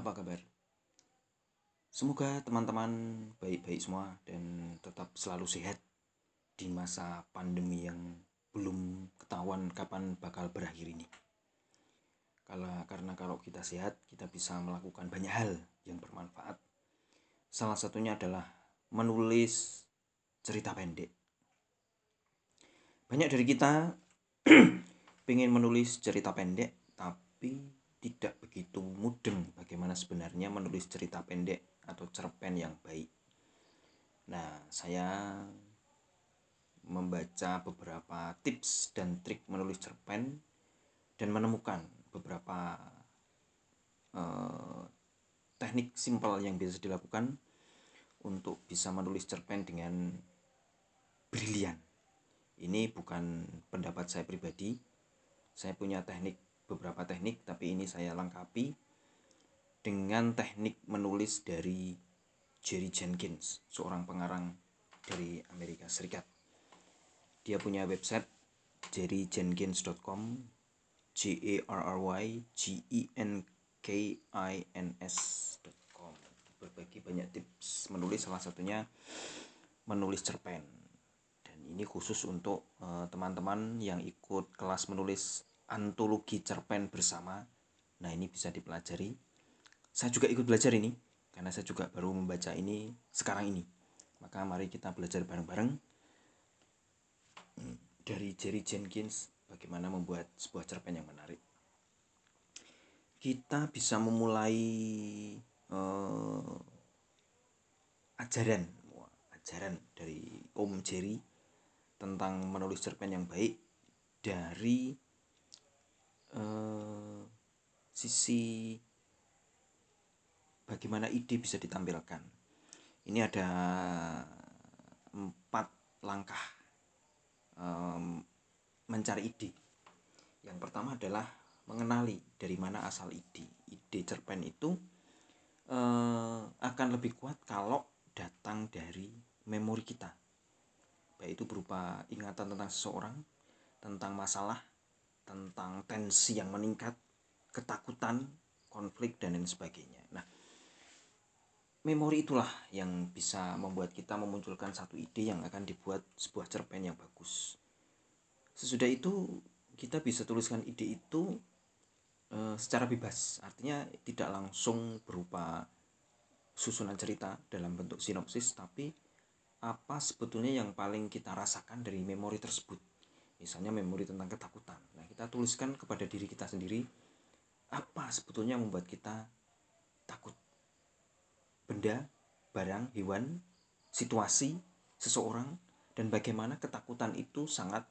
apa kabar? Semoga teman-teman baik-baik semua dan tetap selalu sehat di masa pandemi yang belum ketahuan kapan bakal berakhir ini. Kalau karena kalau kita sehat, kita bisa melakukan banyak hal yang bermanfaat. Salah satunya adalah menulis cerita pendek. Banyak dari kita ingin menulis cerita pendek, tapi tidak begitu mudeng bagaimana sebenarnya menulis cerita pendek atau cerpen yang baik. Nah, saya membaca beberapa tips dan trik menulis cerpen dan menemukan beberapa uh, teknik simpel yang bisa dilakukan untuk bisa menulis cerpen dengan brilian. Ini bukan pendapat saya pribadi. Saya punya teknik beberapa teknik tapi ini saya lengkapi dengan teknik menulis dari Jerry Jenkins, seorang pengarang dari Amerika Serikat. Dia punya website jerryjenkins.com J A R R Y G E N K I N S.com. Berbagi banyak tips menulis salah satunya menulis cerpen. Dan ini khusus untuk eh, teman-teman uh, yang ikut kelas menulis antologi cerpen bersama. Nah, ini bisa dipelajari. Saya juga ikut belajar ini karena saya juga baru membaca ini sekarang ini. Maka mari kita belajar bareng-bareng hmm, dari Jerry Jenkins bagaimana membuat sebuah cerpen yang menarik. Kita bisa memulai uh, ajaran ajaran dari Om Jerry tentang menulis cerpen yang baik dari uh, sisi bagaimana ide bisa ditampilkan. Ini ada empat langkah um, mencari ide. Yang pertama adalah mengenali dari mana asal ide. Ide cerpen itu uh, akan lebih kuat kalau datang dari memori kita. Baik itu berupa ingatan tentang seseorang, tentang masalah, tentang tensi yang meningkat, ketakutan, konflik dan lain sebagainya. Nah, memori itulah yang bisa membuat kita memunculkan satu ide yang akan dibuat sebuah cerpen yang bagus. Sesudah itu kita bisa tuliskan ide itu e, secara bebas, artinya tidak langsung berupa susunan cerita dalam bentuk sinopsis, tapi apa sebetulnya yang paling kita rasakan dari memori tersebut misalnya memori tentang ketakutan. Nah, kita tuliskan kepada diri kita sendiri apa sebetulnya yang membuat kita takut. Benda, barang, hewan, situasi, seseorang, dan bagaimana ketakutan itu sangat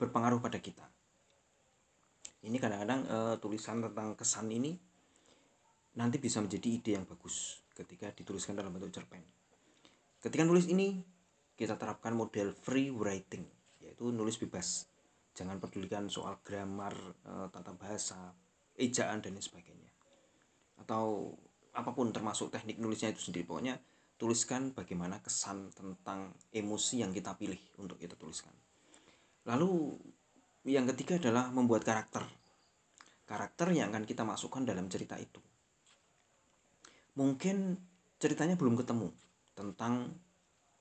berpengaruh pada kita. Ini kadang-kadang e, tulisan tentang kesan ini nanti bisa menjadi ide yang bagus ketika dituliskan dalam bentuk cerpen. Ketika nulis ini, kita terapkan model free writing yaitu nulis bebas. Jangan pedulikan soal grammar e, tata bahasa ejaan dan lain sebagainya. Atau apa pun termasuk teknik nulisnya itu sendiri. Pokoknya tuliskan bagaimana kesan tentang emosi yang kita pilih untuk kita tuliskan. Lalu yang ketiga adalah membuat karakter. Karakter yang akan kita masukkan dalam cerita itu. Mungkin ceritanya belum ketemu tentang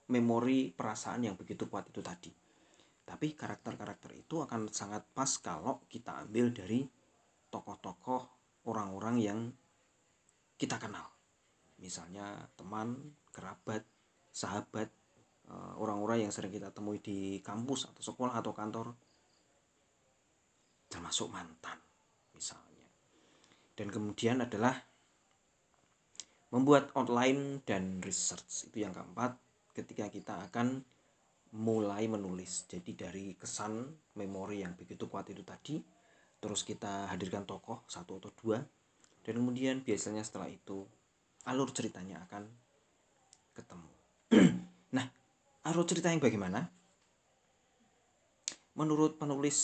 memori perasaan yang begitu kuat itu tadi tapi karakter-karakter itu akan sangat pas kalau kita ambil dari tokoh-tokoh orang-orang yang kita kenal. Misalnya teman kerabat sahabat eh, orang-orang yang sering kita temui di kampus atau sekolah atau kantor. Termasuk mantan misalnya. Dan kemudian adalah membuat outline dan research. Itu yang keempat ketika kita akan mulai menulis. Jadi dari kesan memori yang begitu kuat itu tadi terus kita hadirkan tokoh satu atau dua. Dan kemudian biasanya setelah itu alur ceritanya akan ketemu. Nah alur cerita yang bagaimana? Menurut penulis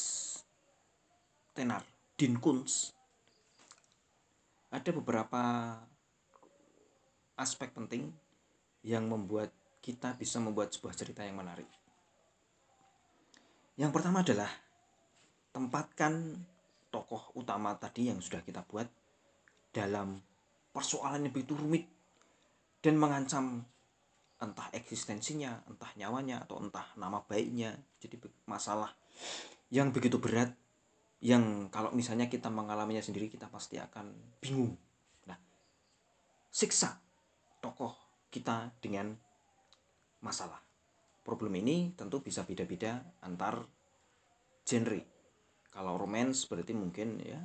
tenar Din Kunz ada beberapa aspek penting yang membuat kita bisa membuat sebuah cerita yang menarik. Yang pertama adalah tempatkan tokoh utama tadi yang sudah kita buat dalam persoalan yang begitu rumit dan mengancam entah eksistensinya, entah nyawanya atau entah nama baiknya. Jadi masalah yang begitu berat yang kalau misalnya kita mengalaminya sendiri kita pasti akan bingung. Nah, siksa tokoh kita dengan masalah. Problem ini tentu bisa beda-beda antar genre. Kalau romance berarti mungkin ya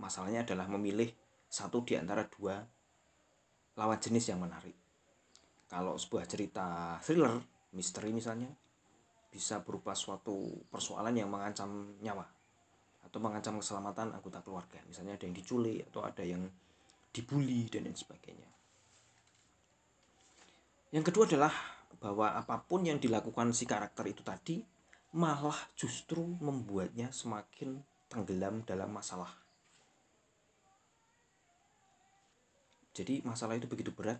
masalahnya adalah memilih satu di antara dua lawan jenis yang menarik. Kalau sebuah cerita thriller, misteri misalnya, bisa berupa suatu persoalan yang mengancam nyawa atau mengancam keselamatan anggota keluarga. Misalnya ada yang diculik atau ada yang dibully dan lain sebagainya. Yang kedua adalah bahwa apa pun yang dilakukan si karakter itu tadi malah justru membuatnya semakin tenggelam dalam masalah Jadi masalah itu begitu berat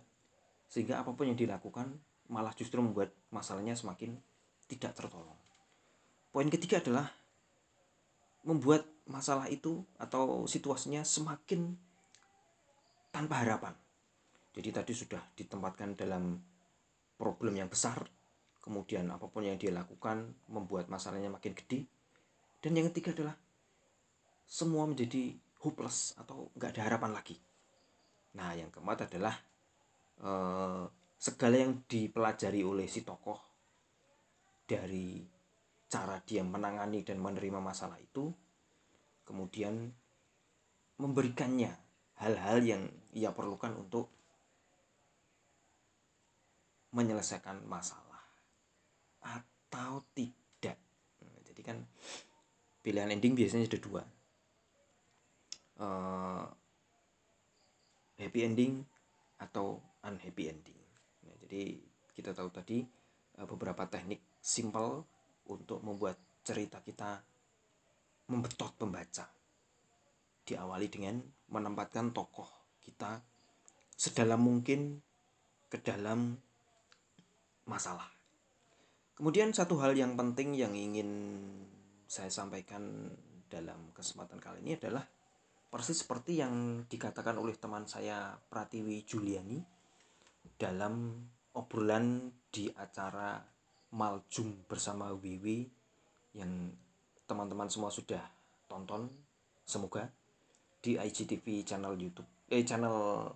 sehingga apa pun yang dilakukan malah justru membuat masalahnya semakin tidak tertolong. Poin ketiga adalah membuat masalah itu atau situasinya semakin tanpa harapan. Jadi tadi sudah ditempatkan dalam problem yang besar, kemudian apa pun yang dia lakukan membuat masalahnya makin gede. Dan yang ketiga adalah semua menjadi hopeless atau nggak ada harapan lagi. Nah, yang keempat adalah eh, segala yang dipelajari oleh si tokoh dari cara dia menangani dan menerima masalah itu, kemudian memberikannya hal-hal yang ia perlukan untuk menyelesaikan masalah atau tidak. Jadi kan pilihan ending biasanya ada dua. Uh, happy ending atau unhappy ending. Nah, jadi kita tahu tadi uh, beberapa teknik simple untuk membuat cerita kita membetot pembaca. Diawali dengan menempatkan tokoh kita sedalam mungkin ke dalam masalah. Kemudian satu hal yang penting yang ingin saya sampaikan dalam kesempatan kali ini adalah persis seperti yang dikatakan oleh teman saya Pratiwi Juliani dalam obrolan di acara Maljum bersama Wiwi yang teman-teman semua sudah tonton semoga di IGTV channel YouTube eh channel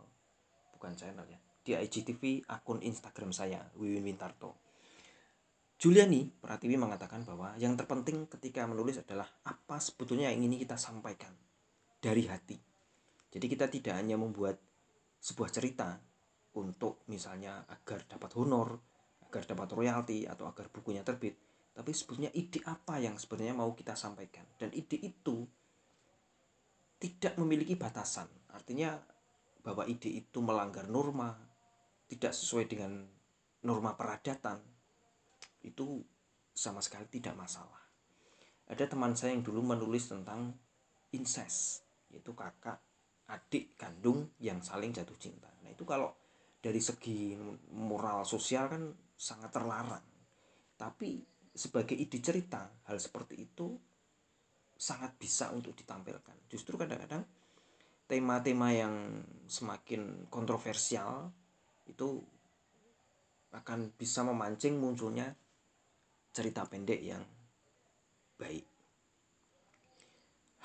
bukan channel ya di IGTV akun Instagram saya Wiwin Wintarto Juliani Pratiwi mengatakan bahwa yang terpenting ketika menulis adalah apa sebetulnya yang ingin kita sampaikan dari hati. Jadi kita tidak hanya membuat sebuah cerita untuk misalnya agar dapat honor, agar dapat royalti atau agar bukunya terbit, tapi sebetulnya ide apa yang sebenarnya mau kita sampaikan dan ide itu tidak memiliki batasan. Artinya bahwa ide itu melanggar norma, tidak sesuai dengan norma peradatan, itu sama sekali tidak masalah. Ada teman saya yang dulu menulis tentang incest yaitu kakak adik kandung yang saling jatuh cinta. Nah itu kalau dari segi moral sosial kan sangat terlarang. Tapi sebagai ide cerita hal seperti itu sangat bisa untuk ditampilkan. Justru kadang-kadang tema-tema yang semakin kontroversial itu akan bisa memancing munculnya cerita pendek yang baik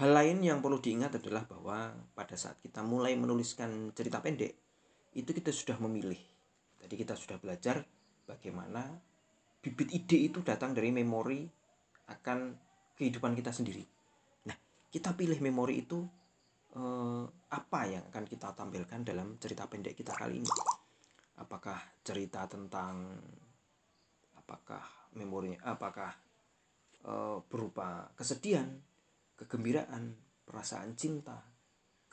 Hal lain yang perlu diingat adalah bahwa pada saat kita mulai menuliskan cerita pendek, itu kita sudah memilih. Tadi kita sudah belajar bagaimana bibit ide itu datang dari memori akan kehidupan kita sendiri. Nah, kita pilih memori itu eh, apa yang akan kita tampilkan dalam cerita pendek kita kali ini. Apakah cerita tentang apakah memorinya apakah eh, berupa kesedihan kegembiraan, perasaan cinta,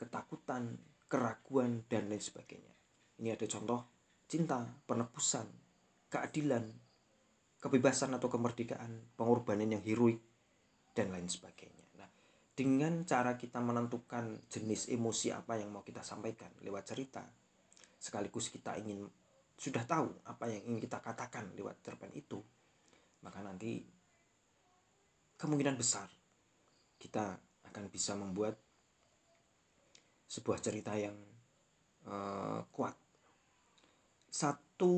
ketakutan, keraguan, dan lain sebagainya. Ini ada contoh cinta, penebusan, keadilan, kebebasan atau kemerdekaan, pengorbanan yang heroik, dan lain sebagainya. Nah, dengan cara kita menentukan jenis emosi apa yang mau kita sampaikan lewat cerita, sekaligus kita ingin sudah tahu apa yang ingin kita katakan lewat cerpen itu, maka nanti kemungkinan besar kita akan bisa membuat sebuah cerita yang uh, kuat. Satu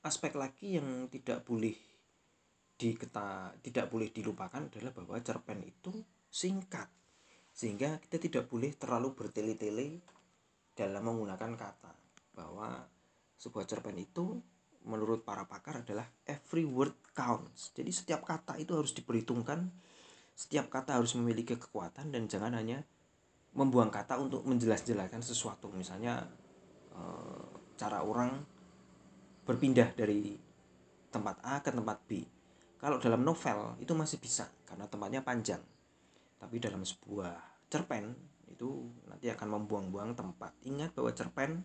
aspek lagi yang tidak boleh diketa tidak boleh dilupakan adalah bahwa cerpen itu singkat sehingga kita tidak boleh terlalu bertele-tele dalam menggunakan kata bahwa sebuah cerpen itu menurut para pakar adalah every word counts. Jadi setiap kata itu harus diperhitungkan setiap kata harus memiliki kekuatan dan jangan hanya membuang kata untuk menjelas-jelaskan sesuatu. Misalnya eh, cara orang berpindah dari tempat A ke tempat B. Kalau dalam novel itu masih bisa karena tempatnya panjang tapi dalam sebuah cerpen itu nanti akan membuang-buang tempat ingat bahwa cerpen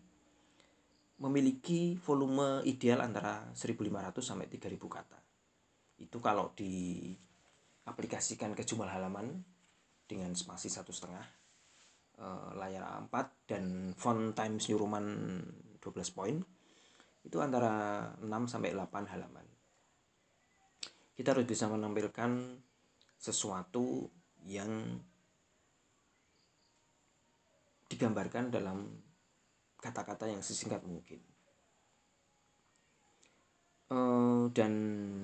memiliki volume ideal antara 1500 sampai 3000 kata itu kalau di aplikasikan ke jumlah halaman dengan spasi satu setengah uh, layar A4 dan font Times New Roman 12 poin itu antara 6 sampai 8 halaman. Kita harus bisa menampilkan sesuatu yang digambarkan dalam kata-kata yang sesingkat mungkin. Uh, dan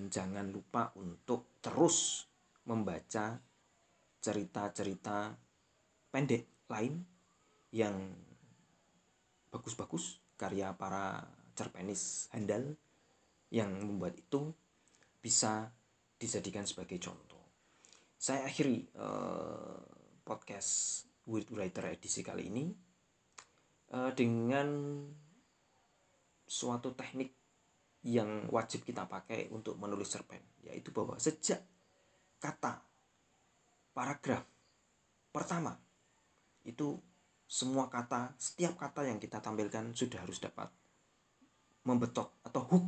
jangan lupa untuk terus membaca cerita-cerita pendek lain yang bagus-bagus karya para cerpenis handal yang membuat itu bisa dijadikan sebagai contoh. Saya akhiri uh, podcast Weird Writer edisi kali ini uh, dengan suatu teknik yang wajib kita pakai untuk menulis cerpen, yaitu bahwa sejak kata paragraf pertama itu semua kata setiap kata yang kita tampilkan sudah harus dapat membetok atau hook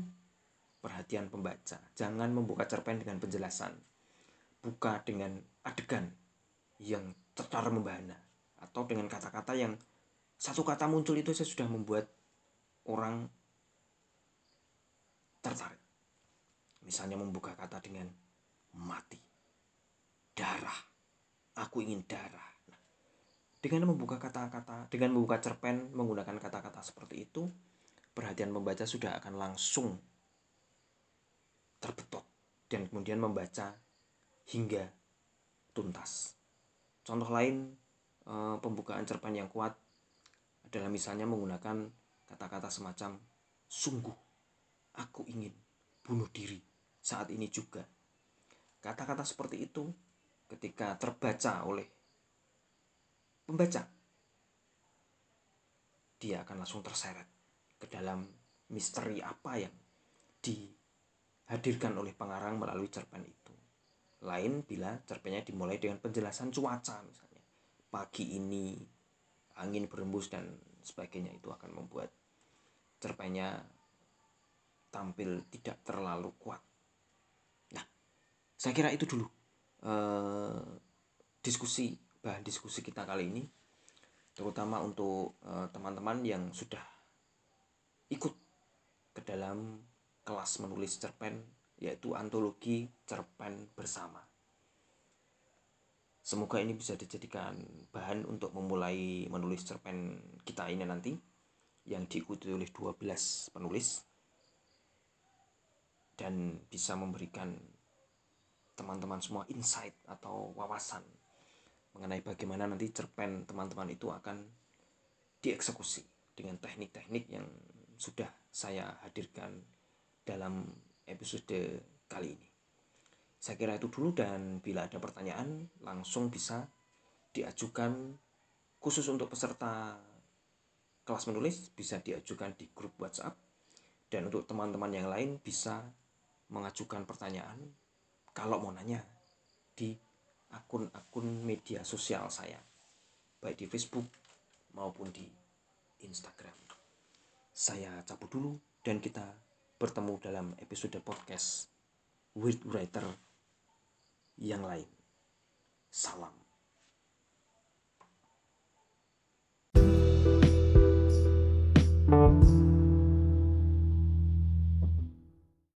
perhatian pembaca. Jangan membuka cerpen dengan penjelasan buka dengan adegan yang tercara membahana atau dengan kata-kata yang satu kata muncul itu saya sudah membuat orang tertarik misalnya membuka kata dengan mati darah. Aku ingin darah. Nah, dengan membuka kata-kata, dengan membuka cerpen menggunakan kata-kata seperti itu, perhatian pembaca sudah akan langsung terbetot dan kemudian membaca hingga tuntas. Contoh lain eh, pembukaan cerpen yang kuat adalah misalnya menggunakan kata-kata semacam sungguh aku ingin bunuh diri saat ini juga. Kata-kata seperti itu ketika terbaca oleh pembaca dia akan langsung terseret ke dalam misteri apa yang dihadirkan oleh pengarang melalui cerpen itu. Lain bila cerpennya dimulai dengan penjelasan cuaca misalnya. Pagi ini angin berembus dan sebagainya itu akan membuat cerpennya tampil tidak terlalu kuat. Nah, saya kira itu dulu Eh, diskusi bahan diskusi kita kali ini terutama untuk eh, teman-teman yang sudah ikut ke dalam kelas menulis cerpen yaitu antologi cerpen bersama. Semoga ini bisa dijadikan bahan untuk memulai menulis cerpen kita ini nanti yang diikuti oleh 12 penulis dan bisa memberikan teman-teman semua insight atau wawasan mengenai bagaimana nanti cerpen teman-teman itu akan dieksekusi dengan teknik-teknik yang sudah saya hadirkan dalam episode kali ini. Saya kira itu dulu dan bila ada pertanyaan langsung bisa diajukan khusus untuk peserta kelas menulis bisa diajukan di grup WhatsApp. Dan untuk teman-teman yang lain bisa mengajukan pertanyaan kalau mau nanya di akun-akun media sosial saya. Baik di Facebook maupun di Instagram. Saya cabut dulu dan kita bertemu dalam episode podcast Weird Writer yang lain. Salam